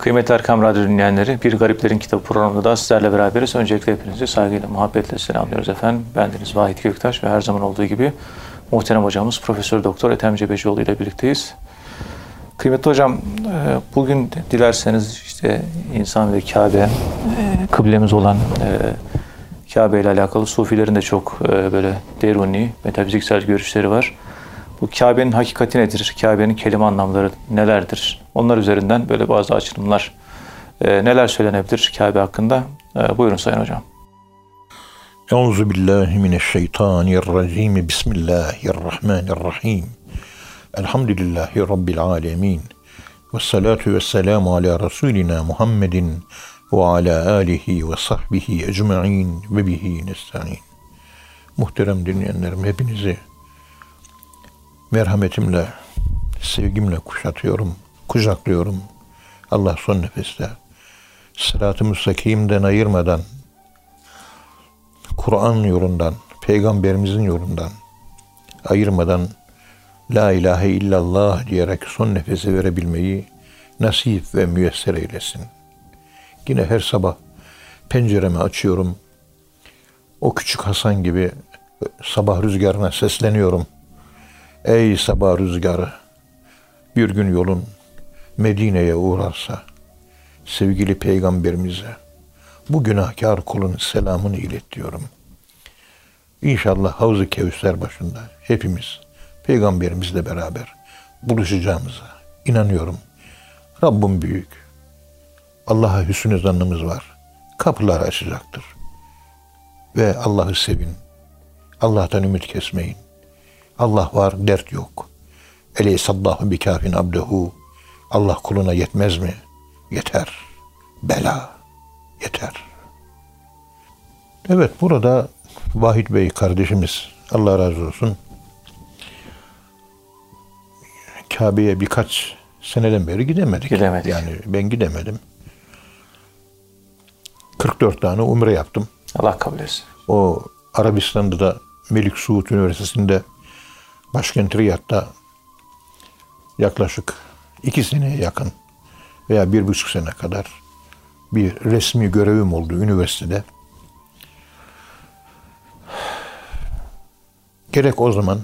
Kıymetli Erkam Radyo dinleyenleri, Bir Gariplerin Kitabı programında da sizlerle beraberiz. Öncelikle hepinizi saygıyla, muhabbetle selamlıyoruz efendim. Bendeniz Vahit Göktaş ve her zaman olduğu gibi muhterem hocamız Profesör Doktor Ethem Cebecioğlu ile birlikteyiz. Kıymetli hocam, e, bugün dilerseniz işte insan ve Kabe, e, kıblemiz olan e, Kabe ile alakalı Sufilerin de çok böyle deruni, metafiziksel görüşleri var. Bu Kabe'nin hakikati nedir? Kabe'nin kelime anlamları nelerdir? Onlar üzerinden böyle bazı açılımlar e, neler söylenebilir Kabe hakkında? E, buyurun Sayın Hocam. Euzu billahi mineşşeytanirracim. Bismillahirrahmanirrahim. Elhamdülillahi rabbil alamin. Ve salatu ve selamu ala Resulina Muhammedin ve ala alihi ve sahbihi ecma'in ve bihi nesta'in. Muhterem dinleyenlerim hepinizi merhametimle, sevgimle kuşatıyorum, kucaklıyorum. Allah son nefeste sırat-ı müstakimden ayırmadan, Kur'an yolundan, Peygamberimizin yolundan ayırmadan La ilahe illallah diyerek son nefesi verebilmeyi nasip ve müyesser eylesin. Yine her sabah penceremi açıyorum. O küçük Hasan gibi sabah rüzgarına sesleniyorum.'' Ey sabah rüzgarı, bir gün yolun Medine'ye uğrarsa, sevgili peygamberimize bu günahkar kulun selamını ilet diyorum. İnşallah Havz-ı Kevser başında hepimiz peygamberimizle beraber buluşacağımıza inanıyorum. Rabbim büyük. Allah'a hüsnü zannımız var. Kapılar açacaktır. Ve Allah'ı sevin. Allah'tan ümit kesmeyin. Allah var, dert yok. Eleysallahu bi kafin abdehu. Allah kuluna yetmez mi? Yeter. Bela. Yeter. Evet burada Vahit Bey kardeşimiz Allah razı olsun Kabe'ye birkaç seneden beri gidemedik. Gidemedik. Yani ben gidemedim. 44 tane umre yaptım. Allah kabul etsin. O Arabistan'da da Melik Suud Üniversitesi'nde başkent Riyad'da yaklaşık iki seneye yakın veya bir buçuk sene kadar bir resmi görevim oldu üniversitede. Gerek o zaman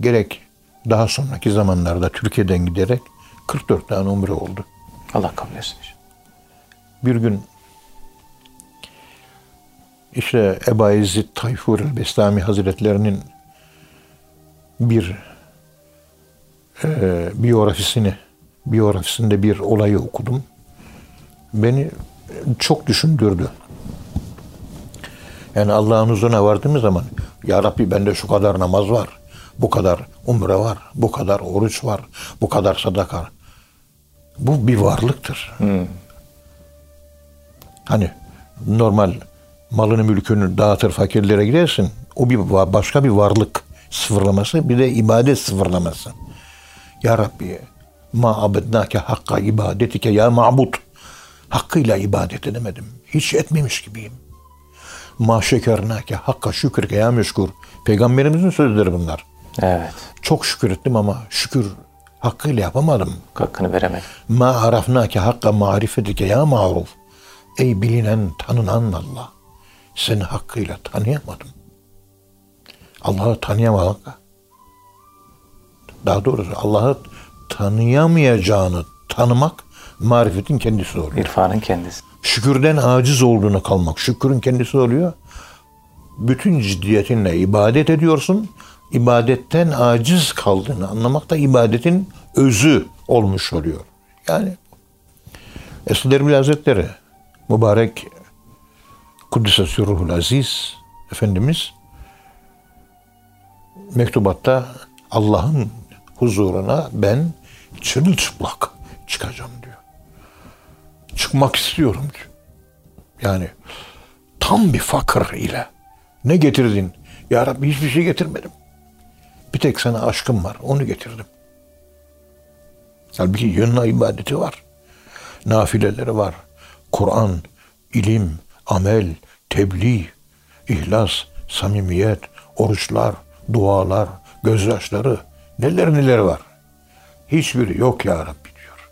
gerek daha sonraki zamanlarda Türkiye'den giderek 44 tane umre oldu. Allah kabul etsin. Bir gün işte Eba İzzet Tayfur el-Bestami Hazretlerinin bir e, biyografisini, biyografisinde bir olayı okudum. Beni çok düşündürdü. Yani Allah'ın huzuruna vardığımız zaman Ya Rabbi bende şu kadar namaz var, bu kadar umre var, bu kadar oruç var, bu kadar sadaka. Bu bir varlıktır. Hmm. Hani normal malını mülkünü dağıtır fakirlere gidersin. O bir başka bir varlık sıfırlaması bir de ibadet sıfırlaması. Ya Rabbi ma abednake hakka ibadetike ya ma'bud. Hakkıyla ibadet edemedim. Hiç etmemiş gibiyim. Ma şekernake hakka şükürke ya meşkur. Peygamberimizin sözleri bunlar. Evet. Çok şükür ettim ama şükür hakkıyla yapamadım. Hakkını veremedim. Ma arafnake hakka marifetike ya ma'ruf. Ey bilinen, tanınan Allah. Seni hakkıyla tanıyamadım. Allah'ı tanıyamamak, daha doğrusu Allah'ı tanıyamayacağını tanımak marifetin kendisi oluyor. İrfanın kendisi. Şükürden aciz olduğunu kalmak. Şükürün kendisi oluyor. Bütün ciddiyetinle ibadet ediyorsun. İbadetten aciz kaldığını anlamak da ibadetin özü olmuş oluyor. Yani Esad Erbil Hazretleri mübarek Kuddise Sürruhul Aziz Efendimiz mektubatta Allah'ın huzuruna ben çırılçıplak çıkacağım diyor. Çıkmak istiyorum diyor. Yani tam bir fakir ile ne getirdin? Ya Rabbi hiçbir şey getirmedim. Bir tek sana aşkım var. Onu getirdim. Halbuki yanına ibadeti var. Nafileleri var. Kur'an, ilim, amel, tebliğ, ihlas, samimiyet, oruçlar, dualar, gözyaşları, neler neler var. Hiçbiri yok ya Rabbi diyor.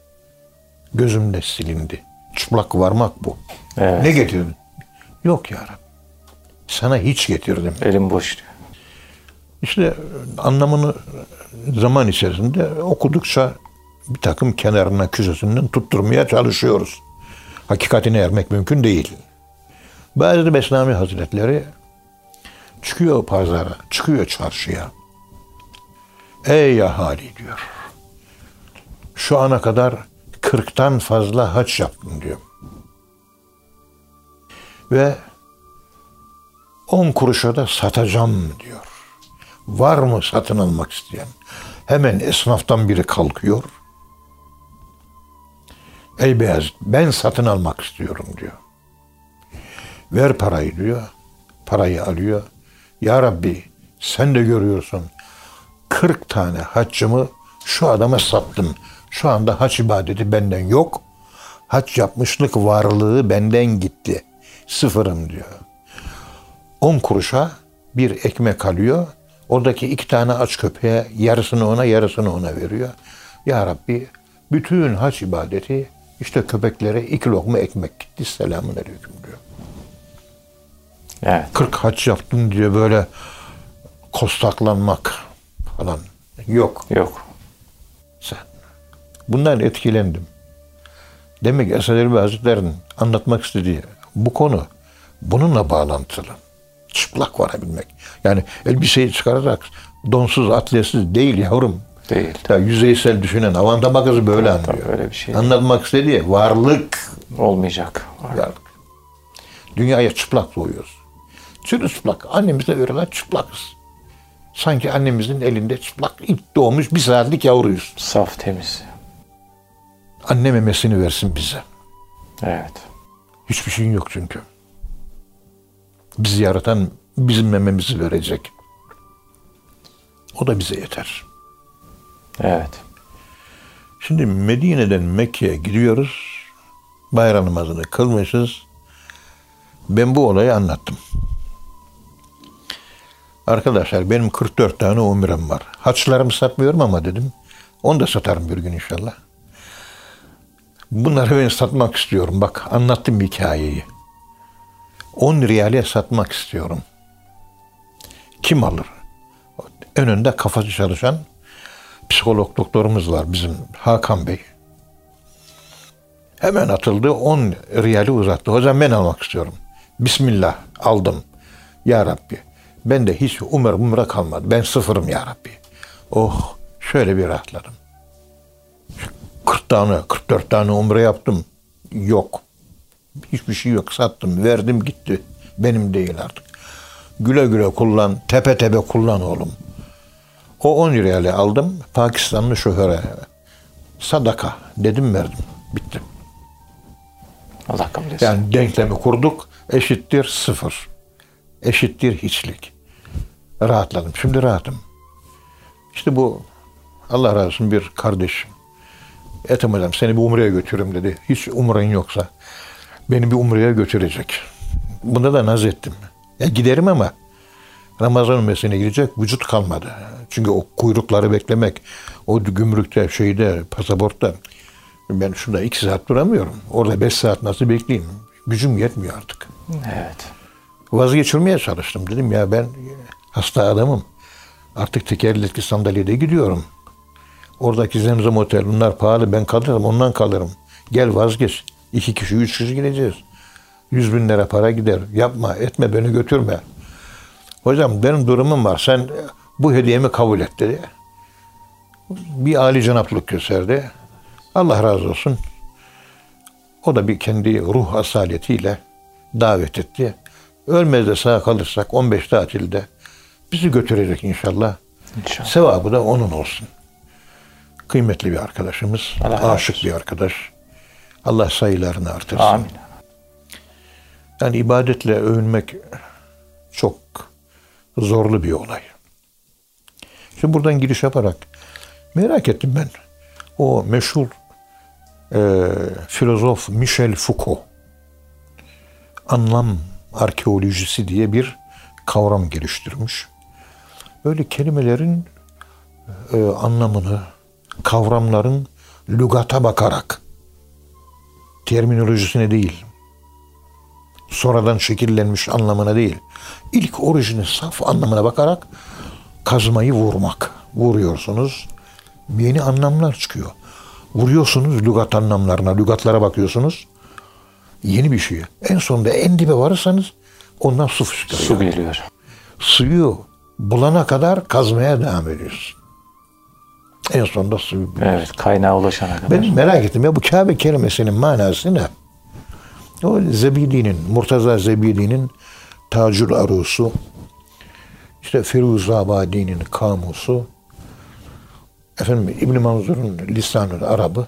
Gözümde silindi. Çıplak varmak bu. Evet. Ne getirdin? Yok ya Rabbi. Sana hiç getirdim. Elim boş diyor. İşte anlamını zaman içerisinde okudukça bir takım kenarına köşesinden tutturmaya çalışıyoruz. Hakikatine ermek mümkün değil. Bazı Besnami Hazretleri çıkıyor pazara, çıkıyor çarşıya. Ey ahali diyor. Şu ana kadar kırktan fazla haç yaptım diyor. Ve on kuruşa da satacağım diyor. Var mı satın almak isteyen? Hemen esnaftan biri kalkıyor. Ey Beyazıt ben satın almak istiyorum diyor. Ver parayı diyor. Parayı alıyor. Ya Rabbi sen de görüyorsun. 40 tane haccımı şu adama sattım. Şu anda hac ibadeti benden yok. Hac yapmışlık varlığı benden gitti. Sıfırım diyor. 10 kuruşa bir ekmek alıyor. Oradaki iki tane aç köpeğe yarısını ona yarısını ona veriyor. Ya Rabbi bütün hac ibadeti işte köpeklere iki lokma ekmek gitti. Selamun aleyküm diyor. Evet. 40 hac yaptım diye böyle kostaklanmak falan yok. Yok. Sen. Bundan etkilendim. Demek Esad Erbil Hazretleri'nin anlatmak istediği bu konu bununla bağlantılı. Çıplak varabilmek. Yani elbiseyi çıkararak donsuz, atletsiz değil yavrum. Değil. Ya yüzeysel düşünen avantama kızı böyle Tabii, anlıyor. tabii, öyle bir şey. Anlatmak istediği varlık. Olmayacak. varlık. Dünyaya çıplak doğuyoruz. Çırılçıplak. Annemizle öğrenen çıplakız. Sanki annemizin elinde çıplak ilk doğmuş bir saatlik yavruyuz. Saf, temiz. Anne memesini versin bize. Evet. Hiçbir şeyin yok çünkü. Bizi yaratan bizim mememizi verecek. O da bize yeter. Evet. Şimdi Medine'den Mekke'ye gidiyoruz. Bayram namazını kılmışız. Ben bu olayı anlattım. Arkadaşlar benim 44 tane umrem var. Haçlarımı satmıyorum ama dedim. Onu da satarım bir gün inşallah. Bunları ben satmak istiyorum. Bak anlattım hikayeyi. 10 riyale satmak istiyorum. Kim alır? Önünde kafası çalışan psikolog doktorumuz var bizim Hakan Bey. Hemen atıldı 10 riyali uzattı. Hocam ben almak istiyorum. Bismillah aldım. Ya Rabbi ben de hiç umre umre kalmadı. Ben sıfırım ya Rabbi. Oh şöyle bir rahatladım. 40 tane 44 tane umre yaptım. Yok. Hiçbir şey yok. Sattım. Verdim gitti. Benim değil artık. Güle güle kullan. Tepe tepe kullan oğlum. O 10 lirayla aldım. Pakistanlı şoföre sadaka dedim verdim. Bitti. Allah kabul etsin. Yani denklemi kurduk. Eşittir sıfır. Eşittir hiçlik. Rahatladım. Şimdi rahatım. İşte bu Allah razı olsun bir kardeşim. Ethem hocam seni bir umreye götürürüm dedi. Hiç umren yoksa beni bir umreye götürecek. Bunda da naz ettim. Ya giderim ama Ramazan umresine gidecek vücut kalmadı. Çünkü o kuyrukları beklemek, o gümrükte, şeyde, pasaportta ben şurada iki saat duramıyorum. Orada beş saat nasıl bekleyeyim? Gücüm yetmiyor artık. Evet. Vazgeçirmeye çalıştım. Dedim ya ben hasta adamım. Artık tekerlekli sandalyede gidiyorum. Oradaki Zemzem Otel bunlar pahalı. Ben kalırım ondan kalırım. Gel vazgeç. İki kişi, üç kişi gideceğiz. Yüz bin lira para gider. Yapma, etme, beni götürme. Hocam benim durumum var. Sen bu hediyemi kabul et dedi. Bir âli cenaplık gösterdi. Allah razı olsun. O da bir kendi ruh asaletiyle davet etti. Ölmez de sağ kalırsak 15 tatilde bizi götürecek inşallah. İnşallah. Sevabı da onun olsun. Kıymetli bir arkadaşımız, Allah aşık bir arkadaş. Allah sayılarını artırsın. Amin. Yani ibadetle övünmek çok zorlu bir olay. Şimdi buradan giriş yaparak merak ettim ben. O meşhur e, filozof Michel Foucault anlam arkeolojisi diye bir kavram geliştirmiş. Böyle kelimelerin e, anlamını, kavramların lügata bakarak terminolojisine değil, sonradan şekillenmiş anlamına değil, ilk orijini saf anlamına bakarak kazmayı vurmak. Vuruyorsunuz, yeni anlamlar çıkıyor. Vuruyorsunuz lügat anlamlarına, lügatlara bakıyorsunuz, yeni bir şey. En sonunda en dibe varırsanız ondan su fışkırıyor. Su geliyor. Suyu bulana kadar kazmaya devam ediyorsun. En sonunda suyu buluyorsun. Evet, kaynağa ulaşana kadar. Ben merak ettim ya bu Kabe kelimesinin manası ne? O Zebidi'nin, Murtaza Zebidi'nin Tacül Arusu, işte Firuzabadi'nin Kamusu, efendim İbn Manzur'un Lisanül Arabı,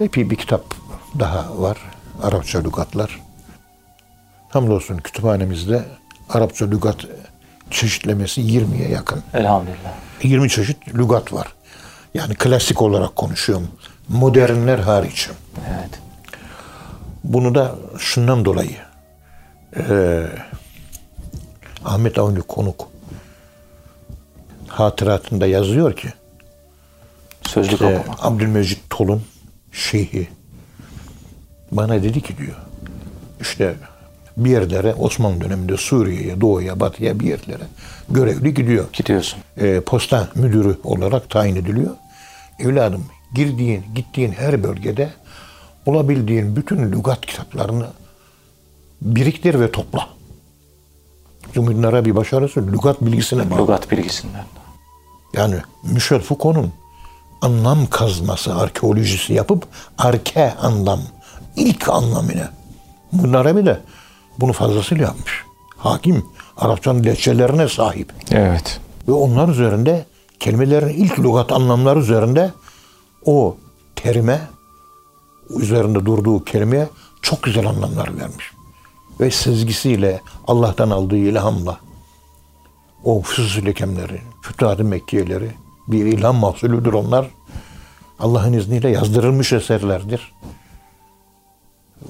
epey bir kitap daha var. Arapça lügatlar. Hamdolsun kütüphanemizde Arapça lügat çeşitlemesi 20'ye yakın. Elhamdülillah. 20 çeşit lügat var. Yani klasik olarak konuşuyorum. Modernler hariç. Evet. Bunu da şundan dolayı eee, Ahmet Avni Konuk hatıratında yazıyor ki Sözlük işte okumak. Abdülmecit Tolun şeyhi bana dedi ki diyor işte bir yerlere Osmanlı döneminde Suriye'ye, Doğu'ya, Batı'ya bir yerlere görevli gidiyor. Gidiyorsun. e, posta müdürü olarak tayin ediliyor. Evladım girdiğin, gittiğin her bölgede bulabildiğin bütün lügat kitaplarını biriktir ve topla. Cumhuriyet'in Arabi başarısı lügat bilgisine bağlı. Lugat bilgisinden. Yani Michel Foucault'un anlam kazması, arkeolojisi yapıp arke anlam, ilk anlamını. Bunun Arabi de bunu fazlasıyla yapmış. Hakim, Arapçanın lehçelerine sahip. Evet. Ve onlar üzerinde kelimelerin ilk lügat anlamları üzerinde o terime üzerinde durduğu kelimeye çok güzel anlamlar vermiş. Ve sezgisiyle Allah'tan aldığı ilhamla o Füsus lekemleri, Fütuhat-ı Mekkiyeleri bir ilham mahsulüdür onlar. Allah'ın izniyle yazdırılmış eserlerdir.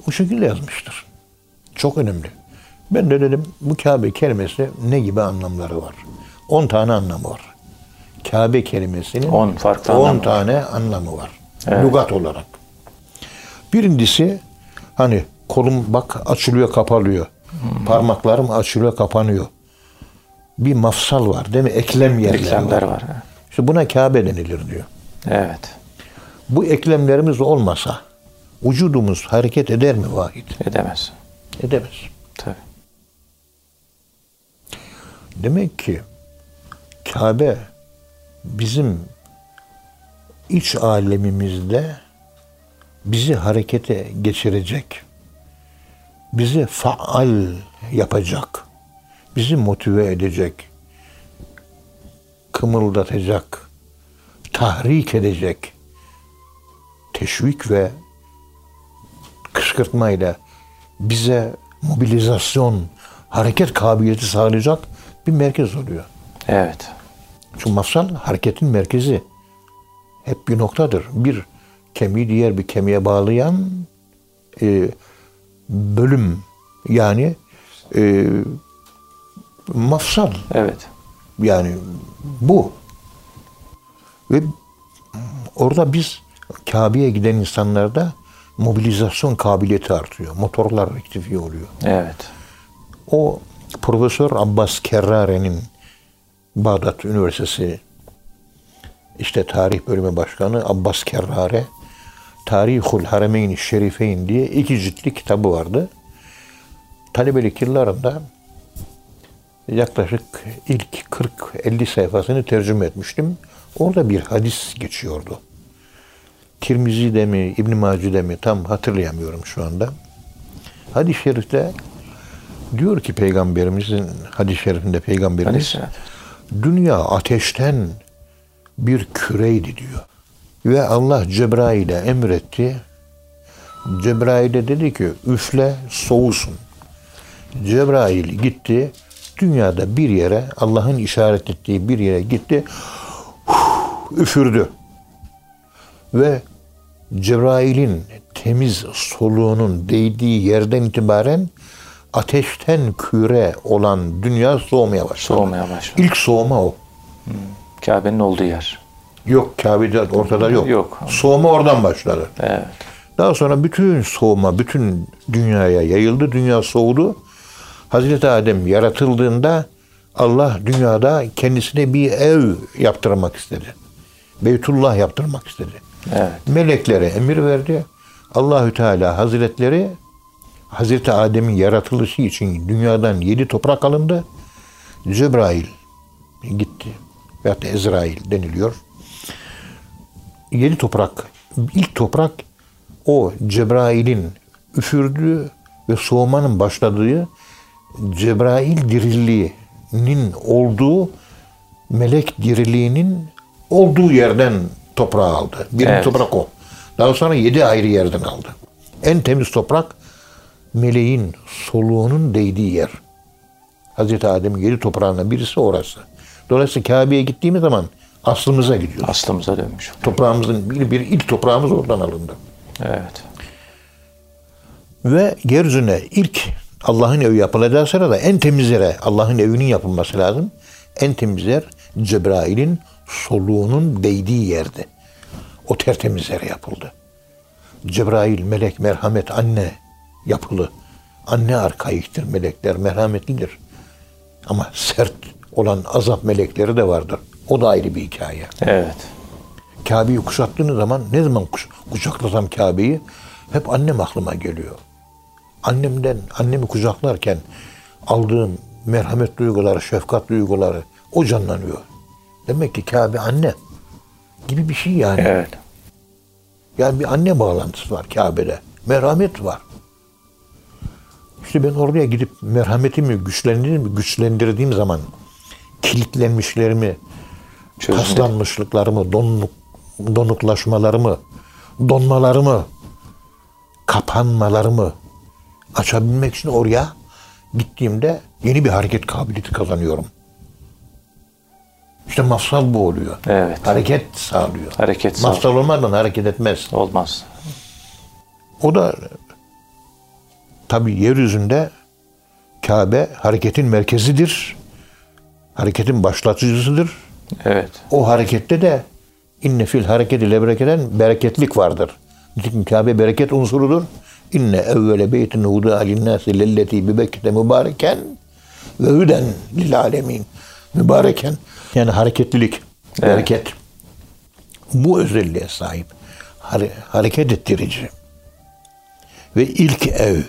Bu şekilde yazmıştır. Çok önemli. Ben de dedim bu Kabe kelimesi ne gibi anlamları var? 10 tane anlamı var. Kabe kelimesinin 10 farklı 10 anlamı var. tane anlamı var. Evet. Lugat olarak. Birincisi hani kolum bak açılıyor kapalıyor. Parmaklarım açılıyor kapanıyor. Bir mafsal var değil mi? Eklem yerleri Eklemler var. var. İşte buna Kabe denilir diyor. Evet. Bu eklemlerimiz olmasa vücudumuz hareket eder mi vahid? Edemez. Edemez. Tabii. Demek ki Kabe bizim iç alemimizde bizi harekete geçirecek, bizi faal yapacak, bizi motive edecek, kımıldatacak, tahrik edecek, teşvik ve kışkırtmayla bize mobilizasyon, hareket kabiliyeti sağlayacak bir merkez oluyor. Evet. Çünkü mafsal hareketin merkezi. Hep bir noktadır. Bir kemiği diğer bir kemiğe bağlayan e, bölüm yani e, mafsal Evet. yani bu. Ve orada biz Kabe'ye giden insanlarda mobilizasyon kabiliyeti artıyor. Motorlar rektifiye oluyor. Evet. O Profesör Abbas Kerrare'nin Bağdat Üniversitesi işte tarih bölümü başkanı Abbas Kerrare Tarihul Harameyn Şerifeyn diye iki ciltli kitabı vardı. Talebelik yıllarında yaklaşık ilk 40-50 sayfasını tercüme etmiştim. Orada bir hadis geçiyordu. Tirmizi'de mi, İbn Maci'de mi tam hatırlayamıyorum şu anda. Hadis-i şerifte diyor ki peygamberimizin hadis-i şerifinde peygamberimiz dünya ateşten bir küreydi diyor. Ve Allah Cebrail'e emretti. Cebrail'e dedi ki üfle soğusun. Cebrail gitti. Dünyada bir yere Allah'ın işaret ettiği bir yere gitti. Üfürdü. Ve Cebrail'in temiz soluğunun değdiği yerden itibaren ateşten küre olan dünya soğumaya başladı. Soğumaya başladı. İlk soğuma o. Kabe'nin olduğu yer. Yok Kabe'de ortada yok. Yok. Soğuma oradan başladı. Evet. Daha sonra bütün soğuma bütün dünyaya yayıldı. Dünya soğudu. Hazreti Adem yaratıldığında Allah dünyada kendisine bir ev yaptırmak istedi. Beytullah yaptırmak istedi. Evet. Meleklere emir verdi. Allahü Teala Hazretleri Hazreti Adem'in yaratılışı için dünyadan yedi toprak alındı. Cebrail gitti. Veyahut da Ezrail deniliyor. Yedi toprak. ilk toprak o Cebrail'in üfürdüğü ve soğumanın başladığı Cebrail diriliğinin olduğu melek diriliğinin olduğu yerden toprağı aldı. Birinci Evet. toprak o. Daha sonra yedi ayrı yerden aldı. En temiz toprak meleğin soluğunun değdiği yer. Hazreti Adem'in yedi toprağından birisi orası. Dolayısıyla Kabe'ye gittiğimiz zaman aslımıza gidiyoruz. Aslımıza dönmüş. Toprağımızın bir, bir ilk toprağımız oradan alındı. Evet. Ve yeryüzüne ilk Allah'ın evi yapılacağı sırada en temiz yere Allah'ın evinin yapılması lazım. En temiz yer Cebrail'in soluğunun değdiği yerdi. O tertemiz yere yapıldı. Cebrail, melek, merhamet, anne yapılı. Anne arkaiktir melekler, merhametlidir. Ama sert olan azap melekleri de vardır. O da ayrı bir hikaye. Evet. Kabe'yi kuşattığınız zaman ne zaman kuş, kucaklasam Kabe'yi hep annem aklıma geliyor. Annemden, annemi kucaklarken aldığım merhamet duyguları, şefkat duyguları o canlanıyor. Demek ki Kabe anne gibi bir şey yani. Evet. Yani bir anne bağlantısı var Kabe'de. Merhamet var. İşte ben oraya gidip merhametimi güçlendirdiğim, güçlendirdiğim zaman kilitlenmişlerimi, Çözüm. paslanmışlıklarımı, donluk, donuklaşmalarımı, donmalarımı, kapanmalarımı açabilmek için oraya gittiğimde yeni bir hareket kabiliyeti kazanıyorum. İşte mafsal bu oluyor. Evet. Hareket sağlıyor. Hareket sağlıyor. Mafsal olmadan hareket etmez. Olmaz. O da tabi yeryüzünde Kabe hareketin merkezidir. Hareketin başlatıcısıdır. Evet. O harekette de inne fil hareketi lebrekeden bereketlik vardır. Nitekim Kabe bereket unsurudur. İnne evvele beytin huda linnâsi lelleti bibekkete mübareken ve hüden lil alemin. Mübareken yani hareketlilik, bereket. Bu özelliğe sahip. Hare- hareket ettirici. Ve ilk ev.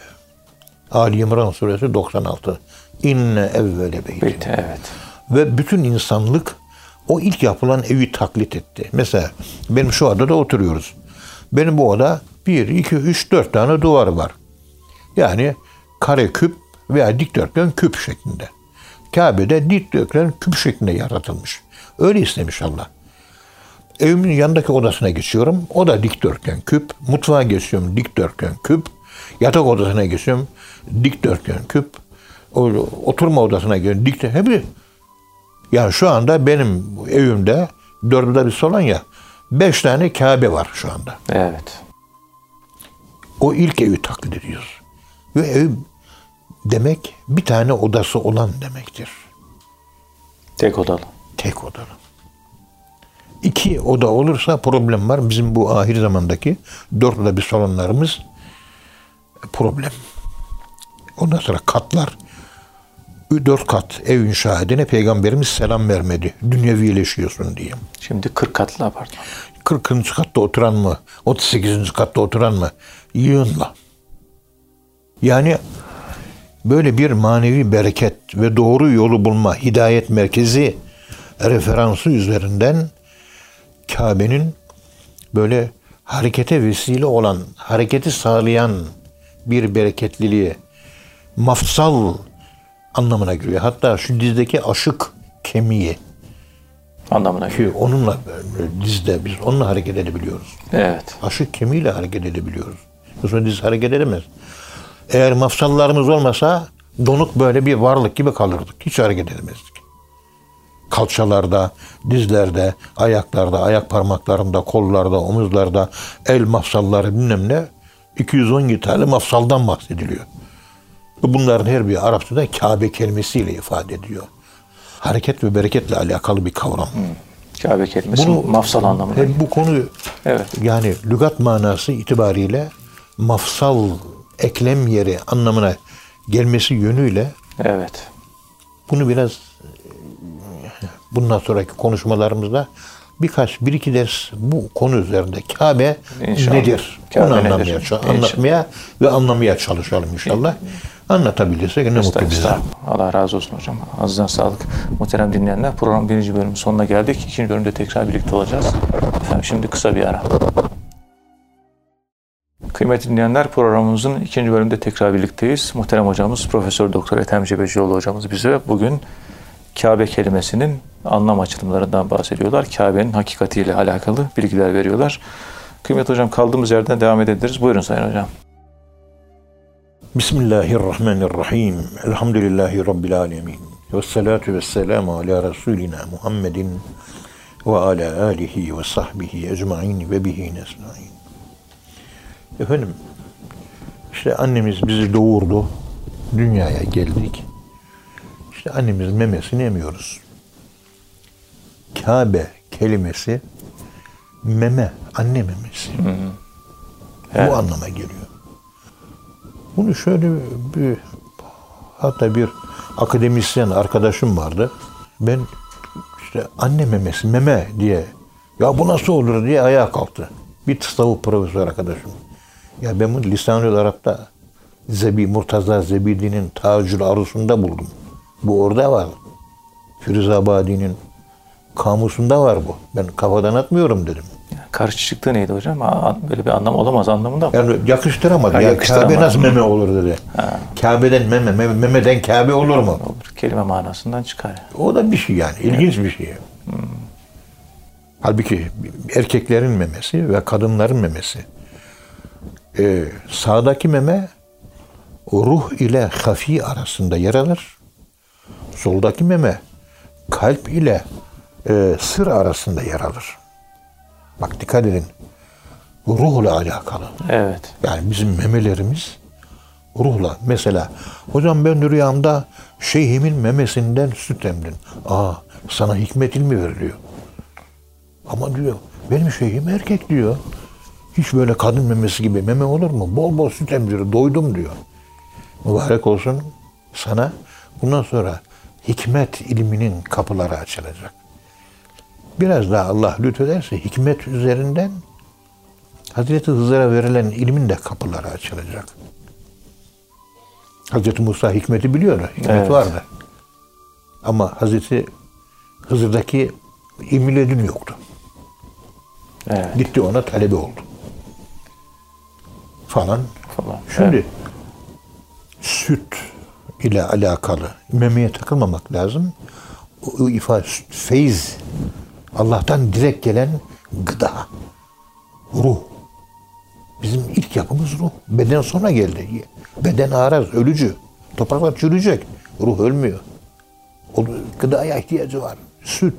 Ali İmran suresi 96. İnne evvele. Bitti. Evet. Ve bütün insanlık o ilk yapılan evi taklit etti. Mesela benim şu odada oturuyoruz. Benim bu oda 1, 2, 3, 4 tane duvarı var. Yani kare küp veya dikdörtgen küp şeklinde. Kabe'de dikdörtgen küp şeklinde yaratılmış. Öyle istemiş Allah. Evimin yanındaki odasına geçiyorum. O da dikdörtgen küp. Mutfağa geçiyorum dikdörtgen küp. Yatak odasına geçiyorum dikdörtgen küp. Oturma odasına geçiyorum dikdörtgen. Hep yani şu anda benim evimde dördünde bir salon ya. Beş tane Kabe var şu anda. Evet. O ilk evi taklit ediyoruz. Ve ev demek bir tane odası olan demektir. Tek odalı. Tek odalı. İki oda olursa problem var. Bizim bu ahir zamandaki dört oda bir salonlarımız problem. Ondan sonra katlar. Dört kat ev inşa edene peygamberimiz selam vermedi. Dünyevileşiyorsun diye. Şimdi 40 katlı apartman. 40. katta oturan mı? 38. katta oturan mı? Yığınla. Yani böyle bir manevi bereket ve doğru yolu bulma, hidayet merkezi referansı üzerinden Kabe'nin böyle harekete vesile olan, hareketi sağlayan bir bereketliliği, mafsal anlamına geliyor. Hatta şu dizdeki aşık kemiği Anlamına ki onunla e, dizde biz onunla hareket edebiliyoruz. Evet. Aşık kemiğiyle hareket edebiliyoruz. Yoksa diz hareket edemez. Eğer mafsallarımız olmasa donuk böyle bir varlık gibi kalırdık. Hiç hareket edemezdik. Kalçalarda, dizlerde, ayaklarda, ayak parmaklarında, kollarda, omuzlarda, el mafsalları bilmem ne 217 tane mafsaldan bahsediliyor. Bunların her biri Arapçada Kabe kelimesiyle ifade ediyor. Hareket ve bereketle alakalı bir kavram. Kabe kelimesi mafsal anlamına Her geliyor. bu konuyu Evet. yani lügat manası itibariyle mafsal eklem yeri anlamına gelmesi yönüyle Evet. bunu biraz bundan sonraki konuşmalarımızda birkaç bir iki ders bu konu üzerinde Kabe İnşallah. nedir? Kabe Onu nedir? anlamaya, İnşallah. anlatmaya ve anlamaya çalışalım inşallah. Anlatabilirsek ne mutlu bize. Allah razı olsun hocam. Azizden sağlık. Muhterem dinleyenler program birinci bölümün sonuna geldik. İkinci bölümde tekrar birlikte olacağız. Efendim şimdi kısa bir ara. Kıymetli dinleyenler programımızın ikinci bölümünde tekrar birlikteyiz. Muhterem hocamız Profesör Doktor Ethem Cebecioğlu hocamız bize bugün Kabe kelimesinin anlam açılımlarından bahsediyorlar. Kabe'nin hakikatiyle alakalı bilgiler veriyorlar. Kıymetli hocam kaldığımız yerden devam edebiliriz. Buyurun Sayın Hocam. Bismillahirrahmanirrahim. Elhamdülillahi Rabbil alemin. Ve salatu ve selamu ala Resulina Muhammedin ve ala alihi ve sahbihi ecmain ve bihi nesnain. Efendim, işte annemiz bizi doğurdu. Dünyaya geldik. İşte annemiz memesini emiyoruz. Kabe kelimesi meme, anne memesi. Evet. Bu anlama geliyor. Bunu şöyle bir hatta bir akademisyen arkadaşım vardı. Ben işte anne memesi, meme diye ya bu nasıl olur diye ayağa kalktı. Bir tasavvuf profesör arkadaşım. Ya ben bunu Lisan-ı Arap'ta Zebi, Murtaza Zebidi'nin Tacül Arus'unda buldum. Bu orada var. Firuzabadi'nin kamusunda var bu. Ben kafadan atmıyorum dedim. Karışıklığı neydi hocam? Aa, Böyle bir anlam olamaz anlamında mı? Yani yakıştıramadı. Ha, ya yakıştıramadı. Kabe nasıl meme olur dedi. Kabe'den meme, meme, memeden Kabe olur mu? Olur. Kelime manasından çıkar. O da bir şey yani. ilginç bir şey. Halbuki erkeklerin memesi ve kadınların memesi. Ee, sağdaki meme ruh ile hafi arasında yer alır. Soldaki meme kalp ile e, sır arasında yer alır. Bak dikkat edin. Ruhla alakalı. Evet. Yani bizim memelerimiz ruhla. Mesela hocam ben rüyamda şeyhimin memesinden süt emdim. Aa sana hikmet ilmi veriliyor. Ama diyor benim şeyhim erkek diyor. Hiç böyle kadın memesi gibi meme olur mu? Bol bol süt emdirir. Doydum diyor. Mübarek olsun sana. Bundan sonra hikmet ilminin kapıları açılacak. Biraz daha Allah lütfederse hikmet üzerinden Hazreti Hızır'a verilen ilmin de kapıları açılacak. Hazreti Musa hikmeti biliyordu. Hikmet Evet. vardı. Ama Hazreti Hızır'daki ilmi ledün yoktu. Evet. Gitti ona talebe oldu. Falan. Falan. Şimdi süt ile alakalı memeye takılmamak lazım. O, o ifade feyiz Allah'tan direkt gelen gıda. Ruh. Bizim ilk yapımız ruh. Beden sonra geldi. Beden araz, ölücü. Topraklar çürüyecek. Ruh ölmüyor. O gıdaya ihtiyacı var. Süt.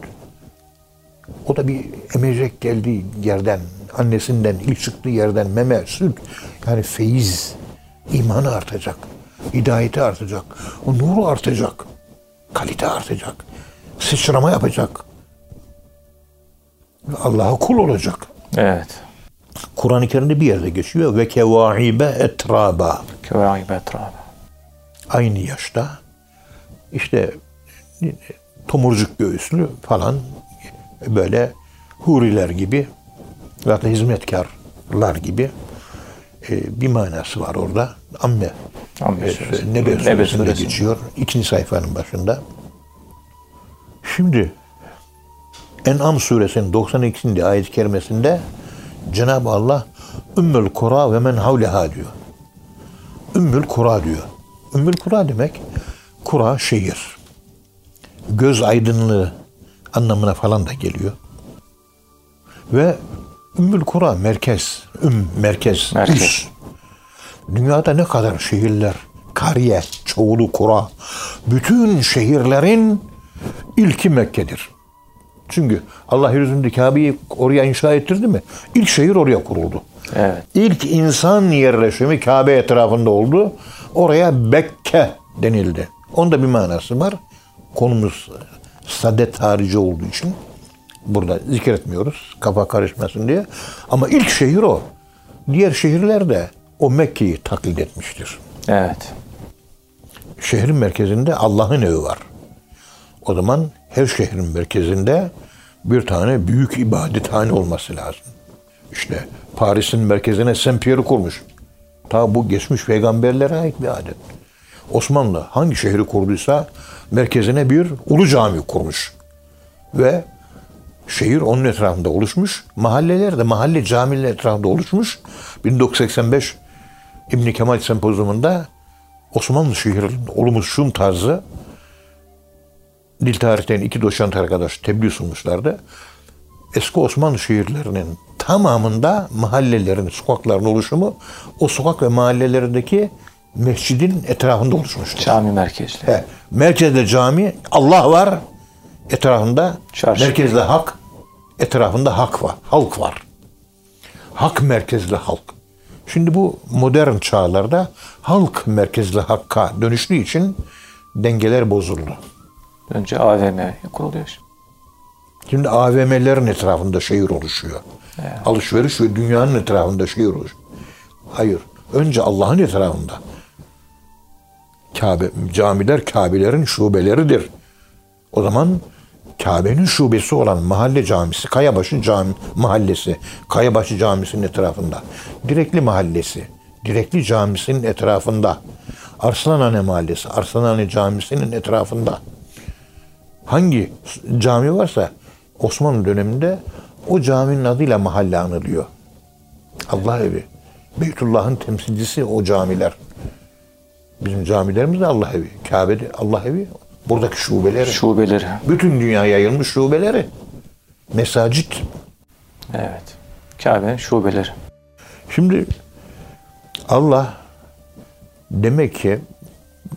O da bir emecek geldiği yerden, annesinden, ilk çıktığı yerden meme, süt. Yani feyiz, imanı artacak. Hidayeti artacak. O nuru artacak. Kalite artacak. Sıçrama yapacak. Allah'a kul olacak. Evet. Kur'an-ı Kerim'de bir yerde geçiyor. Ve kevaibe etraba. Kıvayı betrab. Aynı yaşta işte tomurcuk göğüslü falan böyle huriler gibi da hizmetkarlar gibi e, bir manası var orada. Amme Amme e, suresi. Nebe suresinde suresi. geçiyor. ikinci sayfanın başında. Şimdi En'am suresinin 92. ayet-i kerimesinde Cenab-ı Allah Ümmül Kura ve men havleha diyor. Ümmül Kura diyor. Ümmül Kura demek kura şehir. Göz aydınlığı anlamına falan da geliyor. Ve Ümmül Kura merkez, üm merkez, Merkez. üs. Dünyada ne kadar şehirler, kariye, çoğulu kura, bütün şehirlerin ilki Mekke'dir. Çünkü Allah yüzünde Kabe'yi oraya inşa ettirdi mi? İlk şehir oraya kuruldu. Evet. İlk insan yerleşimi Kabe etrafında oldu. Oraya Bekke denildi. Onda bir manası var. Konumuz saadet harici olduğu için burada zikretmiyoruz. Kafa karışmasın diye. Ama ilk şehir o. Diğer şehirler de o Mekke'yi taklit etmiştir. Evet. Şehrin merkezinde Allah'ın evi var. O zaman her şehrin merkezinde bir tane büyük ibadethane olması lazım. İşte Paris'in merkezine Saint Pierre'i kurmuş. Ta bu geçmiş peygamberlere ait bir adet. Osmanlı hangi şehri kurduysa merkezine bir ulu cami kurmuş. Ve şehir onun etrafında oluşmuş. Mahalleler de mahalle camiler etrafında oluşmuş. 1985 İbn Kemal Sempozyumunda Osmanlı şehirinin olumsuz tarzı dil tarihten iki doçent arkadaş tebliğ sunmuşlardı. Eski Osmanlı şehirlerinin tamamında mahallelerin, sokakların oluşumu o sokak ve mahallelerindeki mescidin etrafında oluşmuştur. Cami merkezli. He, merkezde cami, Allah var. Etrafında Çarşı. merkezde hak, etrafında hak var, halk var. Hak merkezli halk. Şimdi bu modern çağlarda halk merkezli hakka dönüştüğü için dengeler bozuldu. Önce AVM kuruluyor. Şimdi AVM'lerin etrafında şehir oluşuyor. Alışveriş ve dünyanın etrafında şehir oluşuyor. Hayır. Önce Allah'ın etrafında. Kabe, camiler Kabe'lerin şubeleridir. O zaman Kabe'nin şubesi olan mahalle camisi, Kayabaşı cami mahallesi, Kayabaşı camisinin etrafında. Direkli mahallesi, Direkli camisinin etrafında. Arslanhane mahallesi, Arslanhane camisinin etrafında. Hangi cami varsa Osmanlı döneminde o caminin adıyla mahalle anılıyor. Allah evi. Beytullah'ın temsilcisi o camiler. Bizim camilerimiz de Allah evi. Kabe'de Allah evi. Buradaki şubeleri. Şubeleri. Bütün dünya yayılmış şubeleri. Mesacit. Evet. Kabe'nin şubeleri. Şimdi Allah demek ki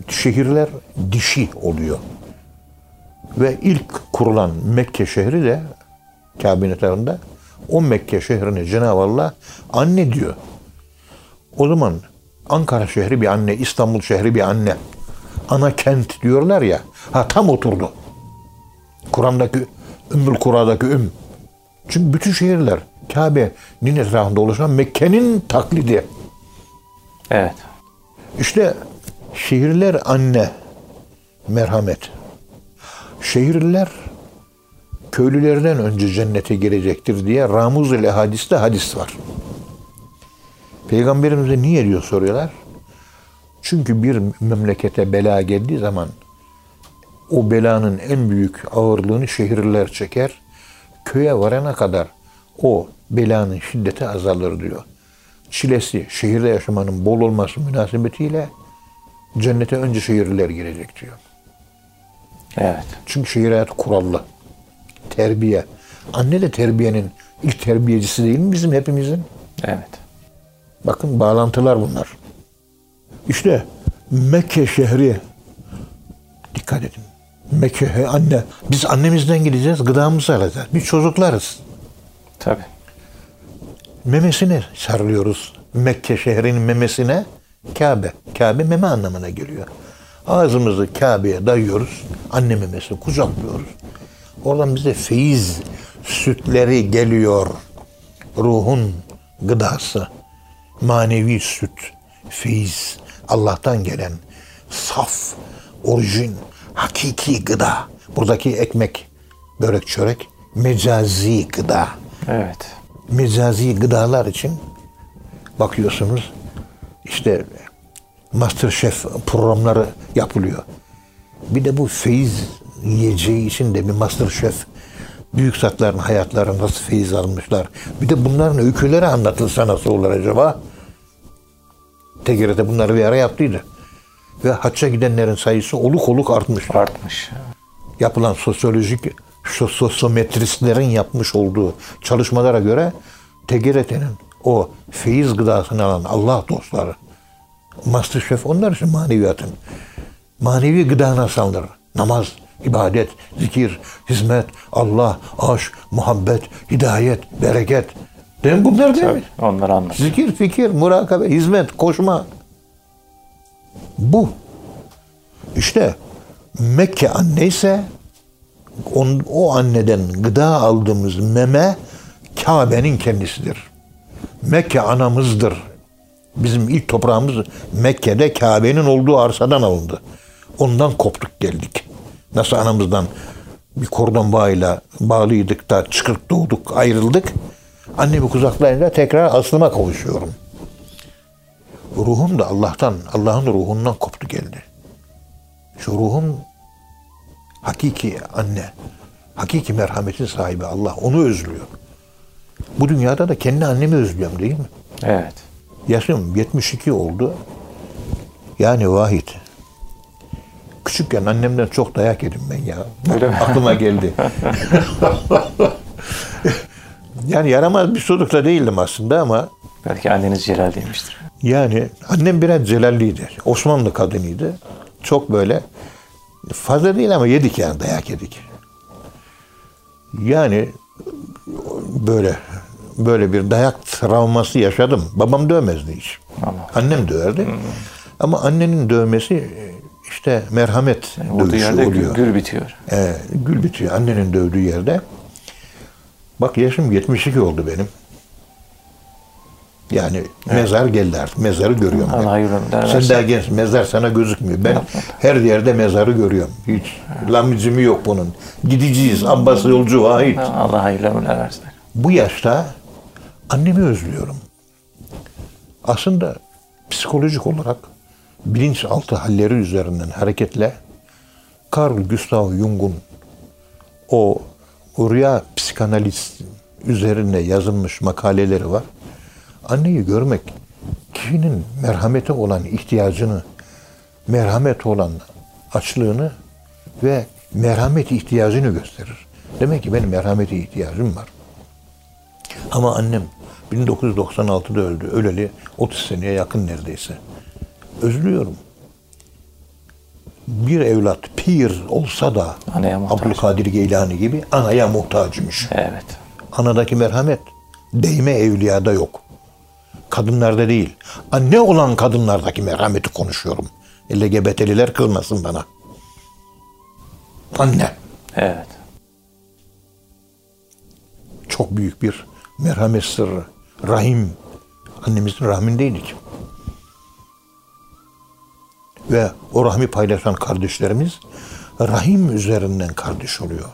şehirler dişi oluyor. Ve ilk kurulan Mekke şehri de Kabe'nin etrafında o Mekke şehrini Cenab-ı Allah anne diyor. O zaman Ankara şehri bir anne, İstanbul şehri bir anne. Ana kent diyorlar ya. Ha tam oturdu. Kur'an'daki Ümmül Kura'daki Üm. Çünkü bütün şehirler Kabe'nin etrafında oluşan Mekke'nin taklidi. Evet. İşte şehirler anne, merhamet. Şehirler köylülerinden önce cennete girecektir diye Ramuz ile hadiste hadis var. Peygamberimize niye diyor soruyorlar. Çünkü bir memlekete bela geldiği zaman o belanın en büyük ağırlığını şehirler çeker. Köye varana kadar o belanın şiddeti azalır diyor. Çilesi şehirde yaşamanın bol olması münasebetiyle cennete önce şehirliler girecek diyor. Evet. Çünkü şehir hayatı kurallı. Terbiye. Anne de terbiyenin ilk terbiyecisi değil mi bizim hepimizin? Evet. Bakın bağlantılar bunlar. İşte Mekke şehri dikkat edin. Mekke he, anne. Biz annemizden gideceğiz, gıdamızı alacağız. Biz çocuklarız. Tabii. Memesine sarılıyoruz. Mekke şehrinin memesine Kabe. Kabe meme anlamına geliyor. Ağzımızı Kabe'ye dayıyoruz. Anne memesini kucaklıyoruz. Oradan bize feyiz sütleri geliyor. Ruhun gıdası. Manevi süt, feyiz. Allah'tan gelen saf, orijin, hakiki gıda. Buradaki ekmek, börek, çörek mecazi gıda Evet. mecazi gıdalar için bakıyorsunuz işte Masterchef programları yapılıyor. Bir de bu feyiz yiyeceği için de bir Masterchef büyük zatların hayatları nasıl feyiz almışlar. Bir de bunların öyküleri anlatılsa nasıl olur acaba? TGRT bunları bir ara yaptıydı. Ve hacca gidenlerin sayısı oluk oluk artmış Artmış. yapılan sosyolojik so- sosyometristlerin yapmış olduğu çalışmalara göre TGRT'nin o feyiz gıdasını alan Allah dostları Masterchef onlar için maneviyatın. Manevi gıda nasıl alınır? Namaz, ibadet, zikir, hizmet, Allah, aşk, muhabbet, hidayet, bereket. Değil mi bunlar değil mi? Tabii. Onları anlat. Zikir, fikir, murakabe, hizmet, koşma. Bu. İşte Mekke anneyse on, o anneden gıda aldığımız meme Kabe'nin kendisidir. Mekke anamızdır. Bizim ilk toprağımız Mekke'de Kabe'nin olduğu arsadan alındı. Ondan koptuk geldik. Nasıl anamızdan bir kordon bağıyla bağlıydık da çıkıp doğduk, ayrıldık. Annemi kucaklayınca tekrar aslıma kavuşuyorum. Ruhum da Allah'tan, Allah'ın ruhundan koptu geldi. Şu ruhum hakiki anne, hakiki merhametin sahibi Allah. Onu özlüyor. Bu dünyada da kendi annemi özlüyorum değil mi? Evet. Yaşım 72 oldu. Yani vahit. Küçükken annemden çok dayak yedim ben ya. Öyle mi? Aklıma geldi. yani yaramaz bir çocuk da değildim aslında ama Belki anneniz Celal demiştir. yani annem biraz celalliydi. Osmanlı kadınıydı. Çok böyle fazla değil ama yedik yani dayak yedik. Yani böyle böyle bir dayak travması yaşadım. Babam dövmezdi hiç. Allah. Annem döverdi. Ama annenin dövmesi işte merhamet Olduğu dövüşü yerde gül, oluyor. gül bitiyor. Ee, gül bitiyor annenin dövdüğü yerde. Bak yaşım 72 oldu benim. Yani mezar geldi artık. Mezarı görüyorum. Allah hayırlı ömürler Sen daha genç. Mezar sana gözükmüyor. Ben her yerde mezarı görüyorum. Hiç lamicimi yok bunun. Gideceğiz. Abbas yolcu vahid. Allah hayırlı ömürler versin. Bu yaşta annemi özlüyorum. Aslında psikolojik olarak bilinçaltı halleri üzerinden hareketle Carl Gustav Jung'un o rüya psikanaliz üzerinde yazılmış makaleleri var. Anneyi görmek kişinin merhamete olan ihtiyacını, merhamet olan açlığını ve merhamet ihtiyacını gösterir. Demek ki benim merhamete ihtiyacım var. Ama annem 1996'da öldü. Öleli 30 seneye yakın neredeyse. Özlüyorum. Bir evlat pir olsa da Anaya muhtaç. Abdülkadir Geylani gibi anaya muhtacmış. Evet. Anadaki merhamet değme evliyada yok. Kadınlarda değil. Anne olan kadınlardaki merhameti konuşuyorum. LGBT'liler kılmasın bana. Anne. Evet. çok büyük bir merhamet sırrı. Rahim. Annemizin rahmindeydik. Ve o rahmi paylaşan kardeşlerimiz rahim üzerinden kardeş oluyor.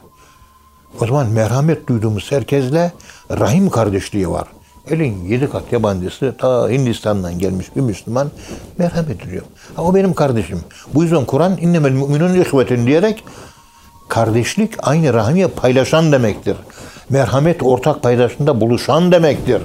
O zaman merhamet duyduğumuz herkesle rahim kardeşliği var. Elin yedi kat yabancısı ta Hindistan'dan gelmiş bir Müslüman merhamet ediyor. Ha, o benim kardeşim. Bu yüzden Kur'an innemel müminun ihvetin diyerek kardeşlik aynı rahmi paylaşan demektir. Merhamet ortak paydaşında buluşan demektir.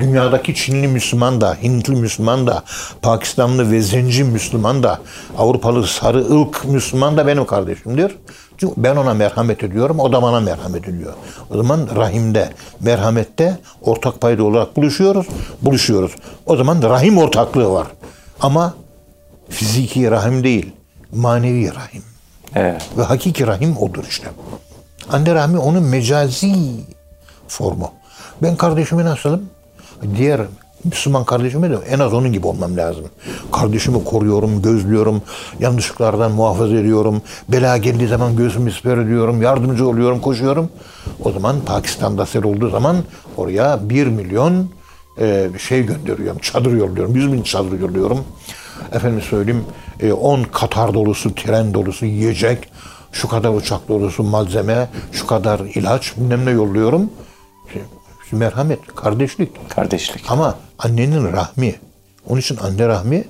Dünyadaki Çinli Müslüman da, Hintli Müslüman da, Pakistanlı ve Zenci Müslüman da, Avrupalı sarı ılk Müslüman da benim kardeşimdir. Çünkü ben ona merhamet ediyorum, o da bana merhamet ediyor. O zaman rahimde, merhamette ortak payda olarak buluşuyoruz, buluşuyoruz. O zaman rahim ortaklığı var. Ama fiziki rahim değil, manevi rahim. Evet. Ve hakiki rahim odur işte. Anne rahmi onun mecazi formu. Ben kardeşime nasılım? Diğer Müslüman kardeşime de en az onun gibi olmam lazım. Kardeşimi koruyorum, gözlüyorum, yanlışlıklardan muhafaza ediyorum. Bela geldiği zaman göğsümü siper ediyorum, yardımcı oluyorum, koşuyorum. O zaman Pakistan'da sel olduğu zaman oraya bir milyon e, şey gönderiyorum, çadır yolluyorum, yüz bin çadır yolluyorum. Efendim söyleyeyim, e, 10 Katar dolusu, tren dolusu yiyecek, şu kadar uçak dolusu malzeme, şu kadar ilaç, bilmem ne yolluyorum. Merhamet, kardeşlik. Kardeşlik. Ama annenin rahmi. Onun için anne rahmi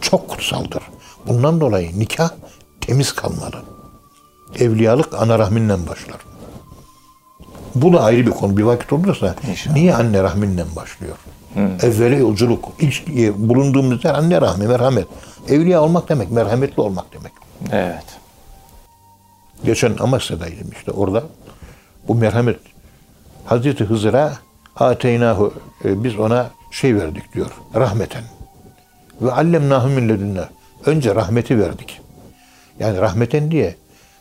çok kutsaldır. Bundan dolayı nikah temiz kalmalı. Evliyalık ana rahminden başlar. Bu da ayrı bir konu. Bir vakit olursa İnşallah. niye anne rahminden başlıyor? Evveli yolculuk. İlk e, bulunduğumuz yer anne rahmi, merhamet. Evliya olmak demek, merhametli olmak demek. Evet. Geçen Amasya'daydım işte orada. Bu merhamet. Hazreti Hızır'a ateynahu e, biz ona şey verdik diyor. Rahmeten. Ve allemnahu min ledunna. Önce rahmeti verdik. Yani rahmeten diye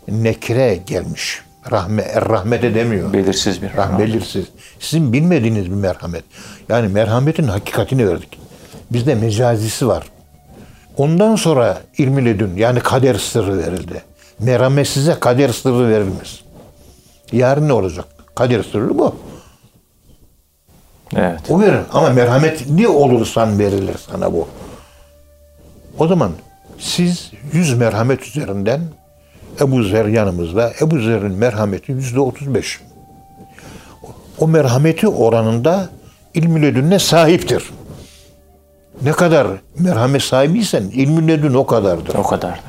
nekre gelmiş. Rahme, er rahmete demiyor. Belirsiz bir Rah, rahmet. belirsiz. Sizin bilmediğiniz bir merhamet. Yani merhametin hakikatini verdik. Bizde mecazisi var. Ondan sonra ilmi ledün yani kader sırrı verildi. Merhamet size kader sırrı verilmez. Yarın ne olacak? Kader sırrı bu. Evet. O verir ama merhametli olursan verilir sana bu. O zaman siz yüz merhamet üzerinden Ebu Zer yanımızda. Ebu Zer'in merhameti yüzde otuz beş. O merhameti oranında ilmi ledünne sahiptir. Ne kadar merhamet sahibiysen ilmi ledün o kadardır. O kadardır.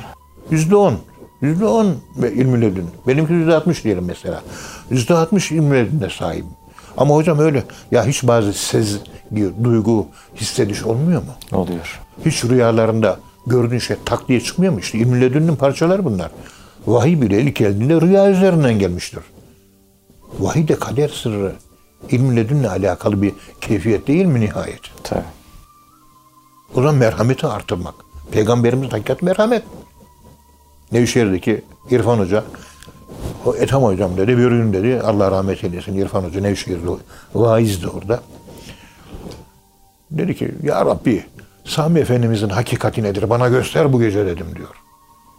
Yüzde on. Yüzde on ilmi ledün. Benimki yüzde altmış diyelim mesela. Yüzde altmış ilmi ledünne sahibim. Ama hocam öyle. Ya hiç bazı sezgi, duygu, hissediş olmuyor mu? Oluyor. Hiç rüyalarında gördüğün şey tak diye çıkmıyor mu? İşte ilmi ledünün parçaları bunlar. Vahiy bile ilk geldiğinde rüya üzerinden gelmiştir. Vahiy de kader sırrı. İlmi ledünle alakalı bir keyfiyet değil mi nihayet? Tabii. O zaman merhameti artırmak. Peygamberimiz hakikat merhamet. Nevşehir'deki İrfan Hoca, o Ethem Hocam dedi, bir gün dedi, Allah rahmet eylesin İrfan Hoca Nevşehir'de vaizdi orada. Dedi ki, Ya Rabbi, Sami Efendimizin hakikati nedir? Bana göster bu gece dedim diyor.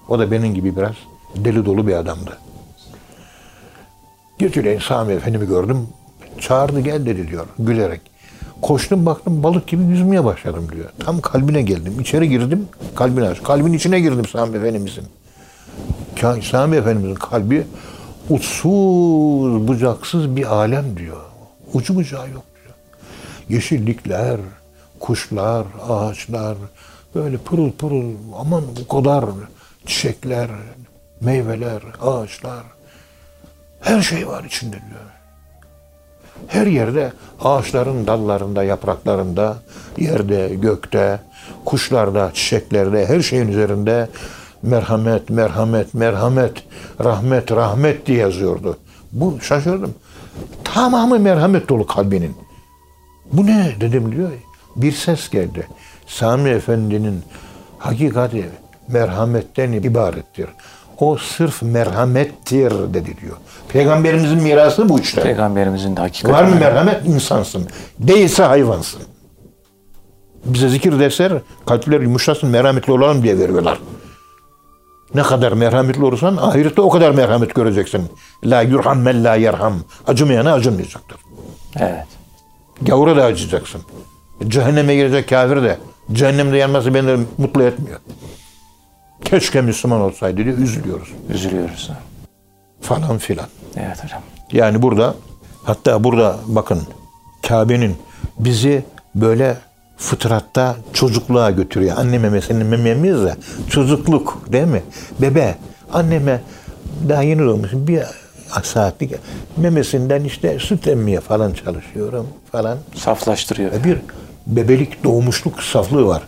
O da benim gibi biraz deli dolu bir adamdı. Geceleyin Sami Efendim'i gördüm. Çağırdı gel dedi diyor gülerek. Koştum baktım balık gibi yüzmeye başladım diyor. Tam kalbine geldim. İçeri girdim. Kalbine. Kalbin içine girdim Sami Efendimizin. Sami Efendimizin kalbi uçsuz bucaksız bir alem diyor. Ucu bucağı yok diyor. Yeşillikler, kuşlar, ağaçlar, böyle pırıl pırıl aman o kadar çiçekler, meyveler, ağaçlar. Her şey var içinde diyor. Her yerde ağaçların dallarında, yapraklarında, yerde, gökte, kuşlarda, çiçeklerde, her şeyin üzerinde merhamet, merhamet, merhamet, rahmet, rahmet diye yazıyordu. Bu şaşırdım. Tamamı merhamet dolu kalbinin. Bu ne dedim diyor. Bir ses geldi. Sami Efendi'nin hakikati merhametten ibarettir. O sırf merhamettir dedi diyor. Peygamberimizin mirası bu işte. Peygamberimizin de hakikati. Var mı merhamet? insansın. Değilse hayvansın. Bize zikir dersler kalpler yumuşasın merhametli olalım diye veriyorlar. Ne kadar merhametli olursan ahirette o kadar merhamet göreceksin. La yurham men la yerham. Acımayana acımayacaktır. Evet. Gavura da acıyacaksın. Cehenneme girecek kafir de cehennemde yanması beni mutlu etmiyor. Keşke Müslüman olsaydı diye üzülüyoruz. Üzülüyoruz. Falan filan. Evet hocam. Yani burada hatta burada bakın Kabe'nin bizi böyle fıtratta çocukluğa götürüyor. Anne memesinin mememiz de çocukluk değil mi? Bebe anneme daha yeni doğmuşsun bir saatlik memesinden işte süt emmeye falan çalışıyorum falan. Saflaştırıyor. Bir bebelik doğmuşluk saflığı var.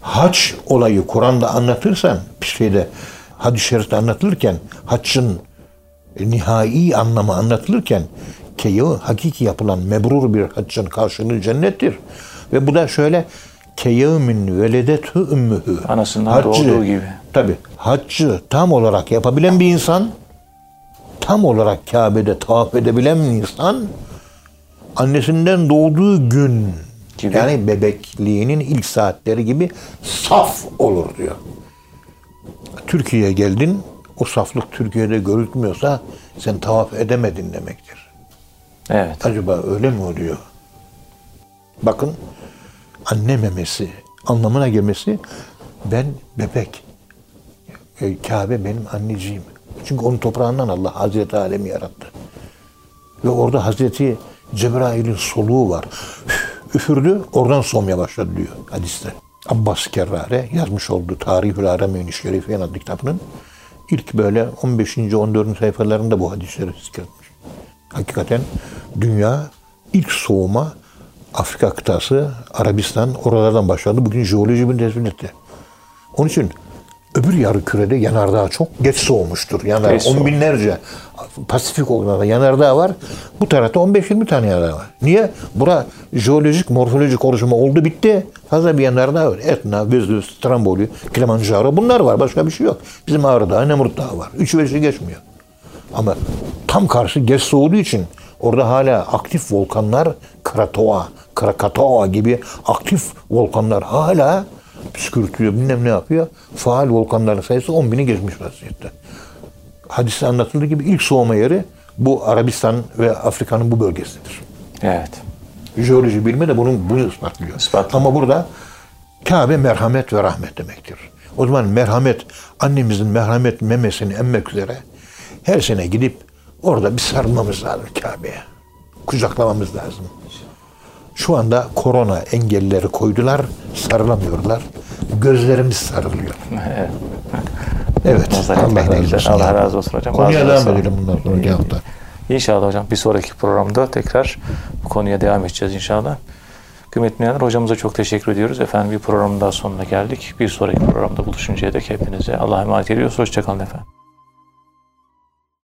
Haç olayı Kur'an'da anlatırsan bir şeyde hadis-i şerifte anlatılırken haccın nihai anlamı anlatılırken ki hakiki yapılan mebrur bir haccın karşılığı cennettir. Ve bu da şöyle keyevmin veledetü ümmühü. Anasından doğduğu gibi. Tabi haccı tam olarak yapabilen bir insan tam olarak Kabe'de tavaf edebilen bir insan annesinden doğduğu gün Gibi. yani bebekliğinin ilk saatleri gibi saf olur diyor. Türkiye'ye geldin o saflık Türkiye'de görülmüyorsa sen tavaf edemedin demektir. Evet. Acaba öyle mi oluyor? Bakın anne memesi anlamına gelmesi ben bebek. E, Kabe benim anneciğim. Çünkü onun toprağından Allah Hazreti Adem'i yarattı. Ve orada Hazreti Cebrail'in soluğu var. Üfürdü, oradan soğumaya başladı diyor hadiste. Abbas Kerrare yazmış olduğu Tarihül Arameyn-i Şerifiyen adlı kitabının ilk böyle 15. 14. sayfalarında bu hadisleri zikretmiş. Hakikaten dünya ilk soğuma Afrika kıtası, Arabistan oralardan başladı. Bugün jeoloji bunu tespit etti. Onun için öbür yarı kürede yanardağ çok geç soğumuştur. Yanar, Geç on soğumuş. binlerce Pasifik okyanusunda yanardağ var. Bu tarafta 15-20 tane yanardağ var. Niye? Bura jeolojik, morfolojik oluşumu oldu bitti. Fazla bir yanardağ var. Etna, Vezüv, Stromboli, Kilimanjaro bunlar var. Başka bir şey yok. Bizim Ağrı Dağı, Nemrut Dağı var. Üçü beşi geçmiyor. Ama tam karşı geç soğuduğu için orada hala aktif volkanlar Krakatoa, Krakatoa gibi aktif volkanlar hala püskürtüyor, bilmem ne yapıyor. Faal volkanların sayısı 10 bini geçmiş vaziyette. Hadiste anlatıldığı gibi ilk soğuma yeri bu Arabistan ve Afrika'nın bu bölgesidir. Evet. Jeoloji bilimi de bunun bunu ispatlıyor. İspatlıyor. Ama burada Kabe merhamet ve rahmet demektir. O zaman merhamet, annemizin merhamet memesini emmek üzere her sene gidip orada bir sarılmamız lazım Kabe'ye. Kucaklamamız lazım. Şu anda korona engelleri koydular, sarılamıyorlar. Gözlerimiz sarılıyor. Evet. Allah razı olsun. Allah razı olsun hocam. Konuya devam edelim bundan sonraki hafta. İnşallah hocam bir sonraki programda tekrar bu konuya devam edeceğiz inşallah. Kıymetli dinleyenler hocamıza çok teşekkür ediyoruz. Efendim bir programın daha sonuna geldik. Bir sonraki programda buluşuncaya dek hepinize Allah'a emanet ediyoruz. Hoşçakalın efendim.